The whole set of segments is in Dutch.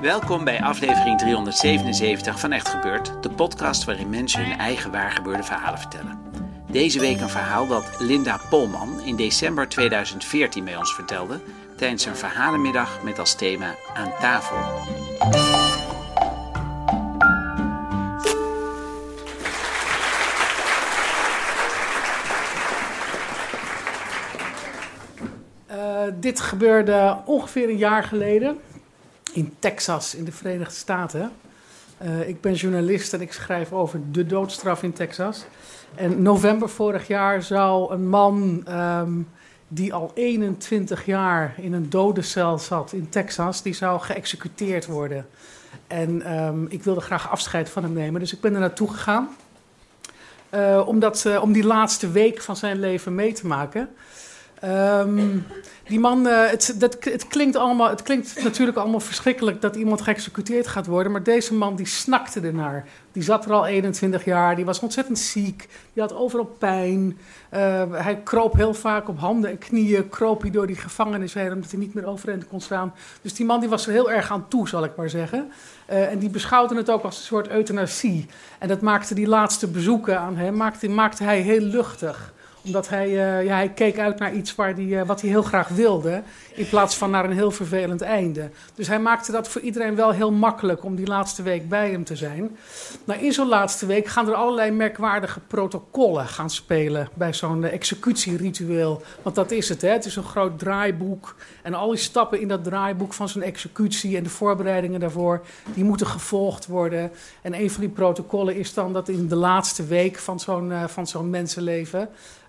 Welkom bij aflevering 377 van Echt Gebeurd, de podcast waarin mensen hun eigen waargebeurde verhalen vertellen. Deze week een verhaal dat Linda Polman in december 2014 bij ons vertelde tijdens een verhalenmiddag met als thema Aan tafel. Uh, dit gebeurde ongeveer een jaar geleden in Texas, in de Verenigde Staten. Uh, ik ben journalist en ik schrijf over de doodstraf in Texas. En november vorig jaar zou een man um, die al 21 jaar in een dodencel zat in Texas, die zou geëxecuteerd worden. En um, ik wilde graag afscheid van hem nemen, dus ik ben er naartoe gegaan. Uh, omdat, om die laatste week van zijn leven mee te maken. Um, die man, uh, het, dat, het, klinkt allemaal, het klinkt natuurlijk allemaal verschrikkelijk dat iemand geëxecuteerd gaat worden. Maar deze man die snakte ernaar. Die zat er al 21 jaar, die was ontzettend ziek, die had overal pijn. Uh, hij kroop heel vaak op handen en knieën, kroop hij door die gevangenis heen omdat hij niet meer overeind kon staan. Dus die man die was er heel erg aan toe, zal ik maar zeggen. Uh, en die beschouwde het ook als een soort euthanasie. En dat maakte die laatste bezoeken aan hem, maakte hij heel luchtig omdat hij, uh, ja, hij keek uit naar iets waar die, uh, wat hij heel graag wilde. In plaats van naar een heel vervelend einde. Dus hij maakte dat voor iedereen wel heel makkelijk om die laatste week bij hem te zijn. Nou, in zo'n laatste week gaan er allerlei merkwaardige protocollen gaan spelen. Bij zo'n uh, executieritueel. Want dat is het, hè? Het is een groot draaiboek. En al die stappen in dat draaiboek van zo'n executie en de voorbereidingen daarvoor. die moeten gevolgd worden. En een van die protocollen is dan dat in de laatste week van zo'n van zo'n mensenleven.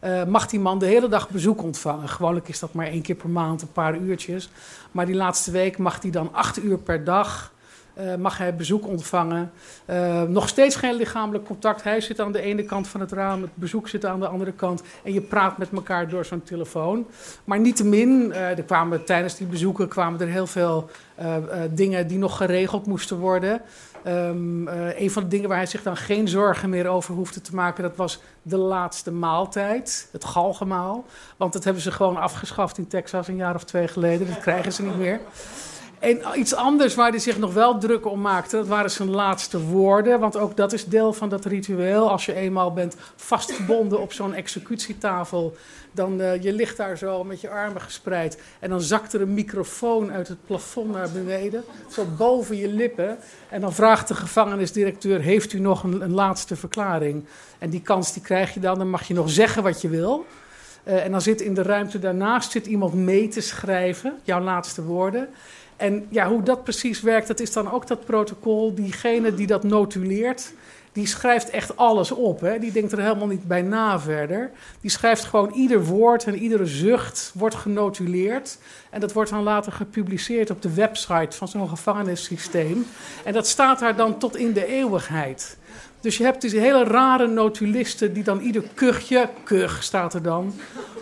Uh, mag die man de hele dag bezoek ontvangen. Gewoonlijk is dat maar één keer per maand, een paar uurtjes. Maar die laatste week mag hij dan acht uur per dag uh, mag hij bezoek ontvangen. Uh, nog steeds geen lichamelijk contact. Hij zit aan de ene kant van het raam, het bezoek zit aan de andere kant. En je praat met elkaar door zo'n telefoon. Maar niettemin, uh, er kwamen, tijdens die bezoeken kwamen er heel veel dingen die nog geregeld moesten worden. Um, uh, een van de dingen waar hij zich dan geen zorgen meer over hoefde te maken, dat was de laatste maaltijd, het galgemaal. Want dat hebben ze gewoon afgeschaft in Texas een jaar of twee geleden. Dat krijgen ze niet meer. En iets anders waar hij zich nog wel druk om maakte, dat waren zijn laatste woorden. Want ook dat is deel van dat ritueel. Als je eenmaal bent vastgebonden op zo'n executietafel, dan uh, je ligt daar zo met je armen gespreid. En dan zakt er een microfoon uit het plafond naar beneden, zo boven je lippen. En dan vraagt de gevangenisdirecteur, heeft u nog een, laatste verklaring? En die kans die krijg je dan, dan mag je nog zeggen wat je wil. Uh, en dan zit in de ruimte daarnaast zit iemand mee te schrijven, jouw laatste woorden. En ja, hoe dat precies werkt, dat is dan ook dat protocol. Diegene die dat notuleert, die schrijft echt alles op. Hè? Die denkt er helemaal niet bij na verder. Die schrijft gewoon ieder woord en iedere zucht wordt genotuleerd. En dat wordt dan later gepubliceerd op de website van zo'n gevangenissysteem. En dat staat daar dan tot in de eeuwigheid. Dus je hebt dus hele rare notulisten die dan ieder kuchje, kuch staat er dan,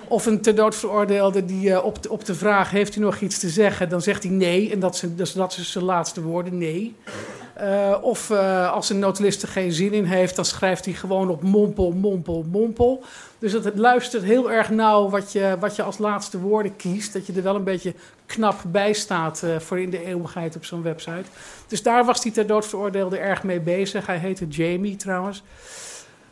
of een ter dood veroordeelde die uh, op, de, op de vraag: Heeft u nog iets te zeggen? Dan zegt hij nee. En dat is, dus dat zijn laatste woorden: nee. Uh, of uh, als een notulist er geen zin in heeft, dan schrijft hij gewoon op mompel, mompel, mompel. Dus het, het luistert heel erg nauw wat je, wat je als laatste woorden kiest. Dat je er wel een beetje knap bij staat uh, voor in de eeuwigheid op zo'n website. Dus daar was die ter dood veroordeelde erg mee bezig. Hij heette Jamie trouwens.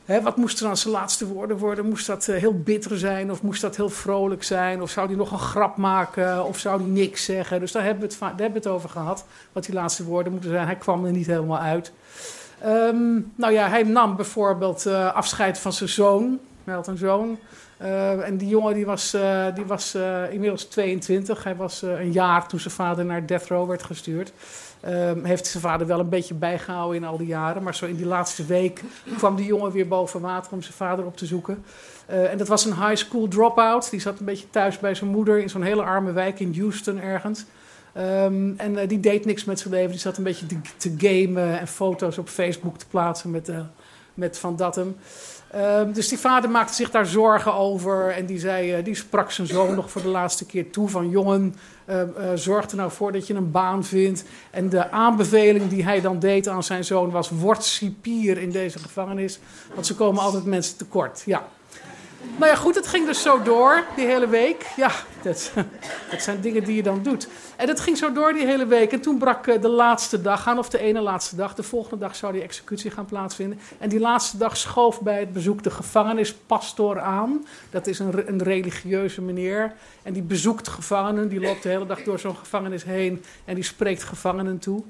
Wat moest aan zijn laatste woorden worden? Moest dat uh, heel bitter zijn? Of moest dat heel vrolijk zijn? Of zou hij nog een grap maken? Of zou hij niks zeggen? Dus daar hebben we het, hebben het over gehad. Wat die laatste woorden moeten zijn. Hij kwam er niet helemaal uit. Um, nou ja, hij nam bijvoorbeeld uh, afscheid van zijn zoon. Hij had een zoon. Uh, en die jongen die was, uh, die was uh, inmiddels 22. Hij was een jaar toen zijn vader naar death row werd gestuurd. Ehm, heeft zijn vader wel een beetje bijgehouden in al die jaren. Maar zo in die laatste week kwam die jongen weer boven water om zijn vader op te zoeken. en dat was een high school dropout. Die zat een beetje thuis bij zijn moeder in zo'n hele arme wijk in Houston ergens. Um, en die deed niks met zijn leven. Die zat een beetje te, te gamen en foto's op Facebook te plaatsen met, met Van Datum. Um, dus die vader maakte zich daar zorgen over. En die, zei, uh, die sprak zijn zoon nog voor de laatste keer toe: van jongen, uh, uh, zorg er nou voor dat je een baan vindt. En de aanbeveling die hij dan deed aan zijn zoon was: word cipier in deze gevangenis. Want ze komen altijd mensen tekort. Ja. Nou ja, goed, het ging dus zo door die hele week. Ja, dat, dat zijn dingen die je dan doet. En het ging zo door die hele week. En toen brak eh, de laatste dag aan, of de ene laatste dag. De volgende dag zou die executie gaan plaatsvinden. En die laatste dag schoof bij het bezoek de gevangenispastoor aan. Dat is een, een religieuze meneer. En die bezoekt gevangenen. Die loopt de hele dag door zo'n gevangenis heen. En die spreekt gevangenen toe.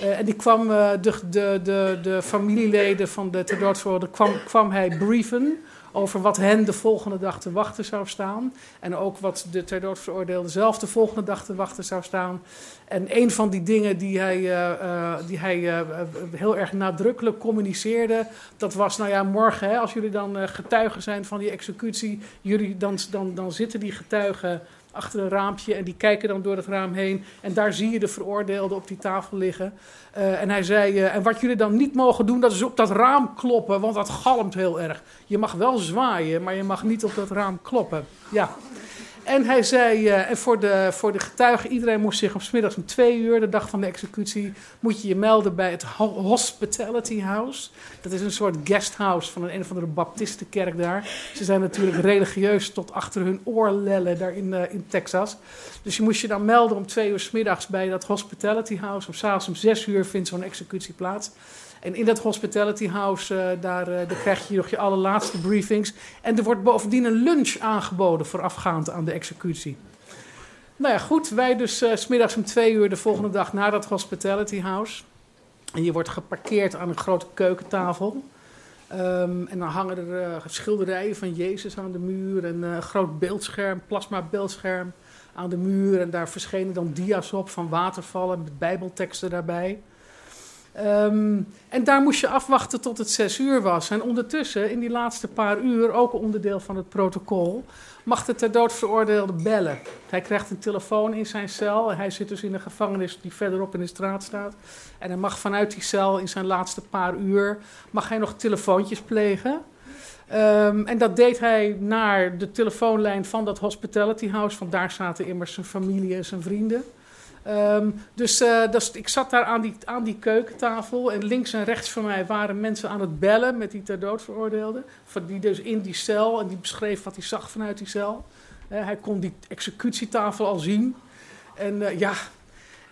Uh, en die kwam uh, de, de, de, de familieleden van de ter dood kwam, kwam hij brieven over wat hen de volgende dag te wachten zou staan. En ook wat de ter dood veroordeelde zelf de volgende dag te wachten zou staan. En een van die dingen die hij, uh, uh, die hij uh, heel erg nadrukkelijk communiceerde, dat was, nou ja, morgen, hè, als jullie dan getuigen zijn van die executie, jullie, dan, dan, dan zitten die getuigen achter een raampje en die kijken dan door het raam heen. En daar zie je de veroordeelden op die tafel liggen. Uh, en hij zei, uh, en wat jullie dan niet mogen doen, dat is op dat raam kloppen, want dat galmt heel erg. Je mag wel zwaaien, maar je mag niet op dat raam kloppen. Ja. En hij zei, uh, en voor de, voor de getuigen, iedereen moest zich op smiddags om twee uur, de dag van de executie, moet je je melden bij het Hospitality House. Dat is een soort guesthouse van een, een of andere baptistenkerk daar. Ze zijn natuurlijk religieus tot achter hun oorlellen daar in, uh, in Texas. Dus je moest je dan melden om twee uur smiddags bij dat Hospitality House. Of s'avonds om zes uur vindt zo'n executie plaats. En in dat hospitality house, uh, daar, uh, daar krijg je nog je allerlaatste briefings. En er wordt bovendien een lunch aangeboden voorafgaand aan de executie. Nou ja, goed, wij dus uh, smiddags om twee uur de volgende dag naar dat hospitality house. En je wordt geparkeerd aan een grote keukentafel. Um, en dan hangen er schilderijen van Jezus aan de muur. En een groot beeldscherm, plasma beeldscherm aan de muur. En daar verschenen dan dia's op van watervallen met bijbelteksten daarbij. Um, en daar moest je afwachten tot het zes uur was. En ondertussen, in die laatste paar uur, ook onderdeel van het protocol, mag de ter dood veroordeelde bellen. Hij krijgt een telefoon in zijn cel. Hij zit dus in een gevangenis die verderop in de straat staat. En hij mag vanuit die cel in zijn laatste paar uur, mag hij nog telefoontjes plegen. Um, en dat deed hij naar de telefoonlijn van dat hospitality house. Want daar zaten immers zijn familie en zijn vrienden. Um, dus, dus ik zat daar aan die, aan die keukentafel en links en rechts van mij waren mensen aan het bellen met die ter dood veroordeelden. Die dus in die cel en die beschreef wat hij zag vanuit die cel. Hij kon die executietafel al zien. En uh, ja,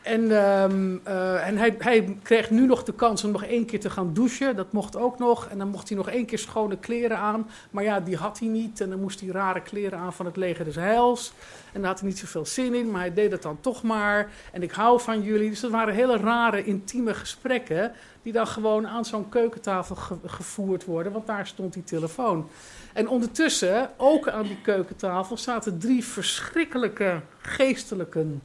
en, um, uh, en hij, hij, kreeg nu nog de kans om nog één keer te gaan douchen. Dat mocht ook nog. En dan mocht hij nog één keer schone kleren aan. Maar ja, die had hij niet. En dan moest hij rare kleren aan van het leger des heils. En daar had hij niet zoveel zin in. Maar hij deed het dan toch maar. En ik hou van jullie. Dus dat waren hele rare, intieme gesprekken. Die dan gewoon aan zo'n keukentafel ge gevoerd worden. Want daar stond die telefoon. En ondertussen, ook aan die keukentafel, zaten drie verschrikkelijke geestelijken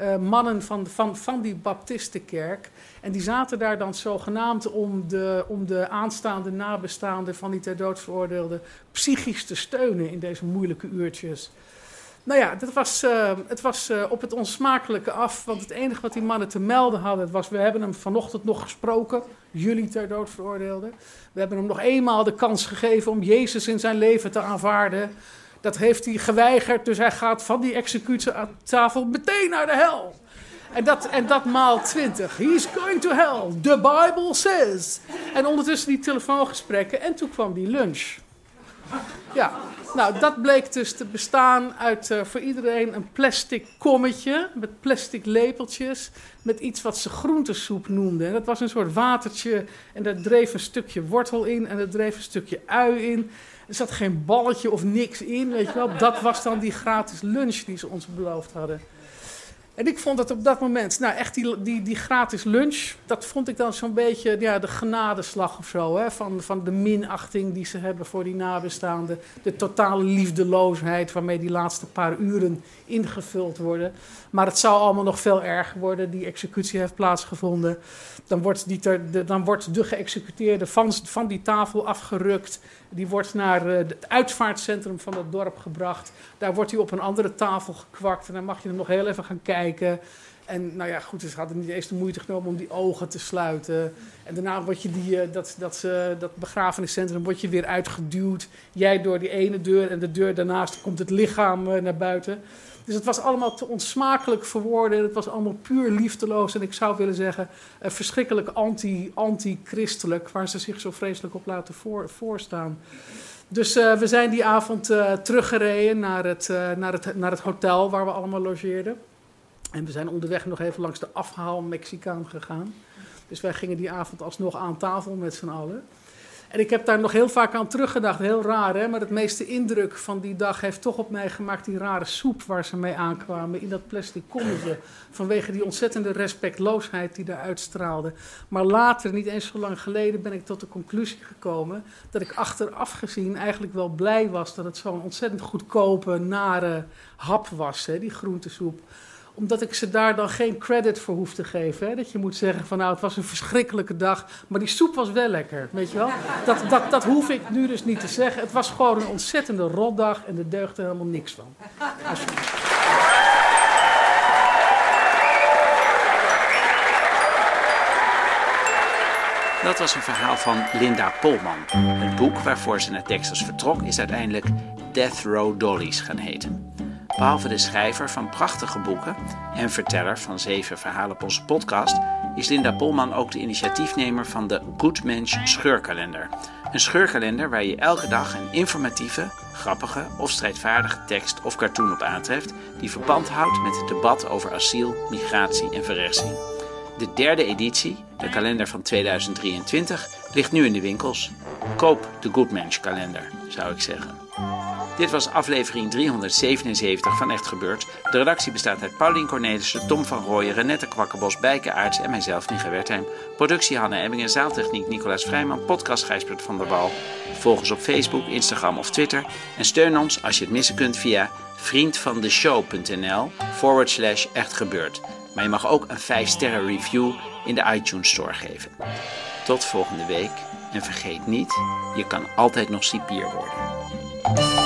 uh, mannen van, van, van die baptistenkerk. En die zaten daar dan zogenaamd om de, om de aanstaande nabestaanden van die ter dood veroordeelden psychisch te steunen in deze moeilijke uurtjes. Nou ja, dat was, uh, het was uh, op het onsmakelijke af. Want het enige wat die mannen te melden hadden was... we hebben hem vanochtend nog gesproken, jullie ter dood veroordeelden. We hebben hem nog eenmaal de kans gegeven om Jezus in zijn leven te aanvaarden. Dat heeft hij geweigerd, dus hij gaat van die executietafel meteen naar de hel. En dat, en dat maal twintig. He's going to hell. The Bible says. En ondertussen die telefoongesprekken. En toen kwam die lunch. Ja, nou dat bleek dus te bestaan uit uh, voor iedereen een plastic kommetje. Met plastic lepeltjes. Met iets wat ze groentesoep noemden. En dat was een soort watertje. En daar dreef een stukje wortel in. En daar dreef een stukje ui in. Er zat geen balletje of niks in, weet je wel. Dat was dan die gratis lunch die ze ons beloofd hadden. En ik vond dat op dat moment, nou echt die, die, die gratis lunch, dat vond ik dan zo'n beetje ja, de genadeslag of zo. Hè? Van, van de minachting die ze hebben voor die nabestaanden. De totale liefdeloosheid waarmee die laatste paar uren ingevuld worden. Maar het zou allemaal nog veel erger worden. Die executie heeft plaatsgevonden. Dan wordt, die ter, de, dan wordt de geëxecuteerde van, van die tafel afgerukt. Die wordt naar uh, het uitvaartcentrum van het dorp gebracht. Daar wordt hij op een andere tafel gekwakt. En dan mag je er nog heel even gaan kijken. En nou ja, goed, ze hadden niet eens de moeite genomen om die ogen te sluiten. En daarna word je die, uh, dat, dat, uh, dat begrafeniscentrum word je weer uitgeduwd. Jij door die ene deur en de deur daarnaast komt het lichaam uh, naar buiten. Dus het was allemaal te onsmakelijk voor. Het was allemaal puur liefdeloos. En ik zou willen zeggen, verschrikkelijk anti, anti-christelijk. Waar ze zich zo vreselijk op laten voor, voorstaan. Dus we zijn die avond teruggereden naar het, naar, het, naar het hotel waar we allemaal logeerden. En we zijn onderweg nog even langs de afhaal Mexicaan gegaan. Dus wij gingen die avond alsnog aan tafel met z'n allen. En ik heb daar nog heel vaak aan teruggedacht. Heel raar, hè? Maar het meeste indruk van die dag heeft toch op mij gemaakt die rare soep waar ze mee aankwamen in dat plastic kommetje. Vanwege die ontzettende respectloosheid die daar uitstraalde. Maar later, niet eens zo lang geleden, ben ik tot de conclusie gekomen dat ik achteraf gezien eigenlijk wel blij was dat het zo'n ontzettend goedkope, nare hap was, hè? die groentesoep omdat ik ze daar dan geen credit voor hoef te geven. Hè? Dat je moet zeggen van nou, het was een verschrikkelijke dag, maar die soep was wel lekker, weet je wel. Dat, dat, dat hoef ik nu dus niet te zeggen. Het was gewoon een ontzettende rotdag en er deugde helemaal niks van. Dat was een verhaal van Linda Polman. Het boek waarvoor ze naar Texas vertrok is uiteindelijk Death Row Dollies gaan heten. Behalve de schrijver van prachtige boeken en verteller van zeven verhalen op onze podcast, is Linda Polman ook de initiatiefnemer van de Good Mensch Scheurkalender. Een scheurkalender waar je elke dag een informatieve, grappige of strijdvaardige tekst of cartoon op aantreft die verband houdt met het debat over asiel, migratie en verrechtsing. De derde editie, de kalender van 2023, ligt nu in de winkels. Koop de Good Mensch kalender, zou ik zeggen. Dit was aflevering 377 van Echt Gebeurd. De redactie bestaat uit Paulien Cornelissen, Tom van Rooyen, Renette Kwakkerbos, Bijke Aarts en mijzelf, Micha Wertheim. Productie Hanne Ebbingen, zaaltechniek Nicolaas Vrijman, podcast Gijsbert van der Wal. Volg ons op Facebook, Instagram of Twitter. En steun ons als je het missen kunt via vriendvandeshow.nl forward slash. Maar je mag ook een 5 sterren review in de iTunes Store geven. Tot volgende week en vergeet niet, je kan altijd nog cipier worden.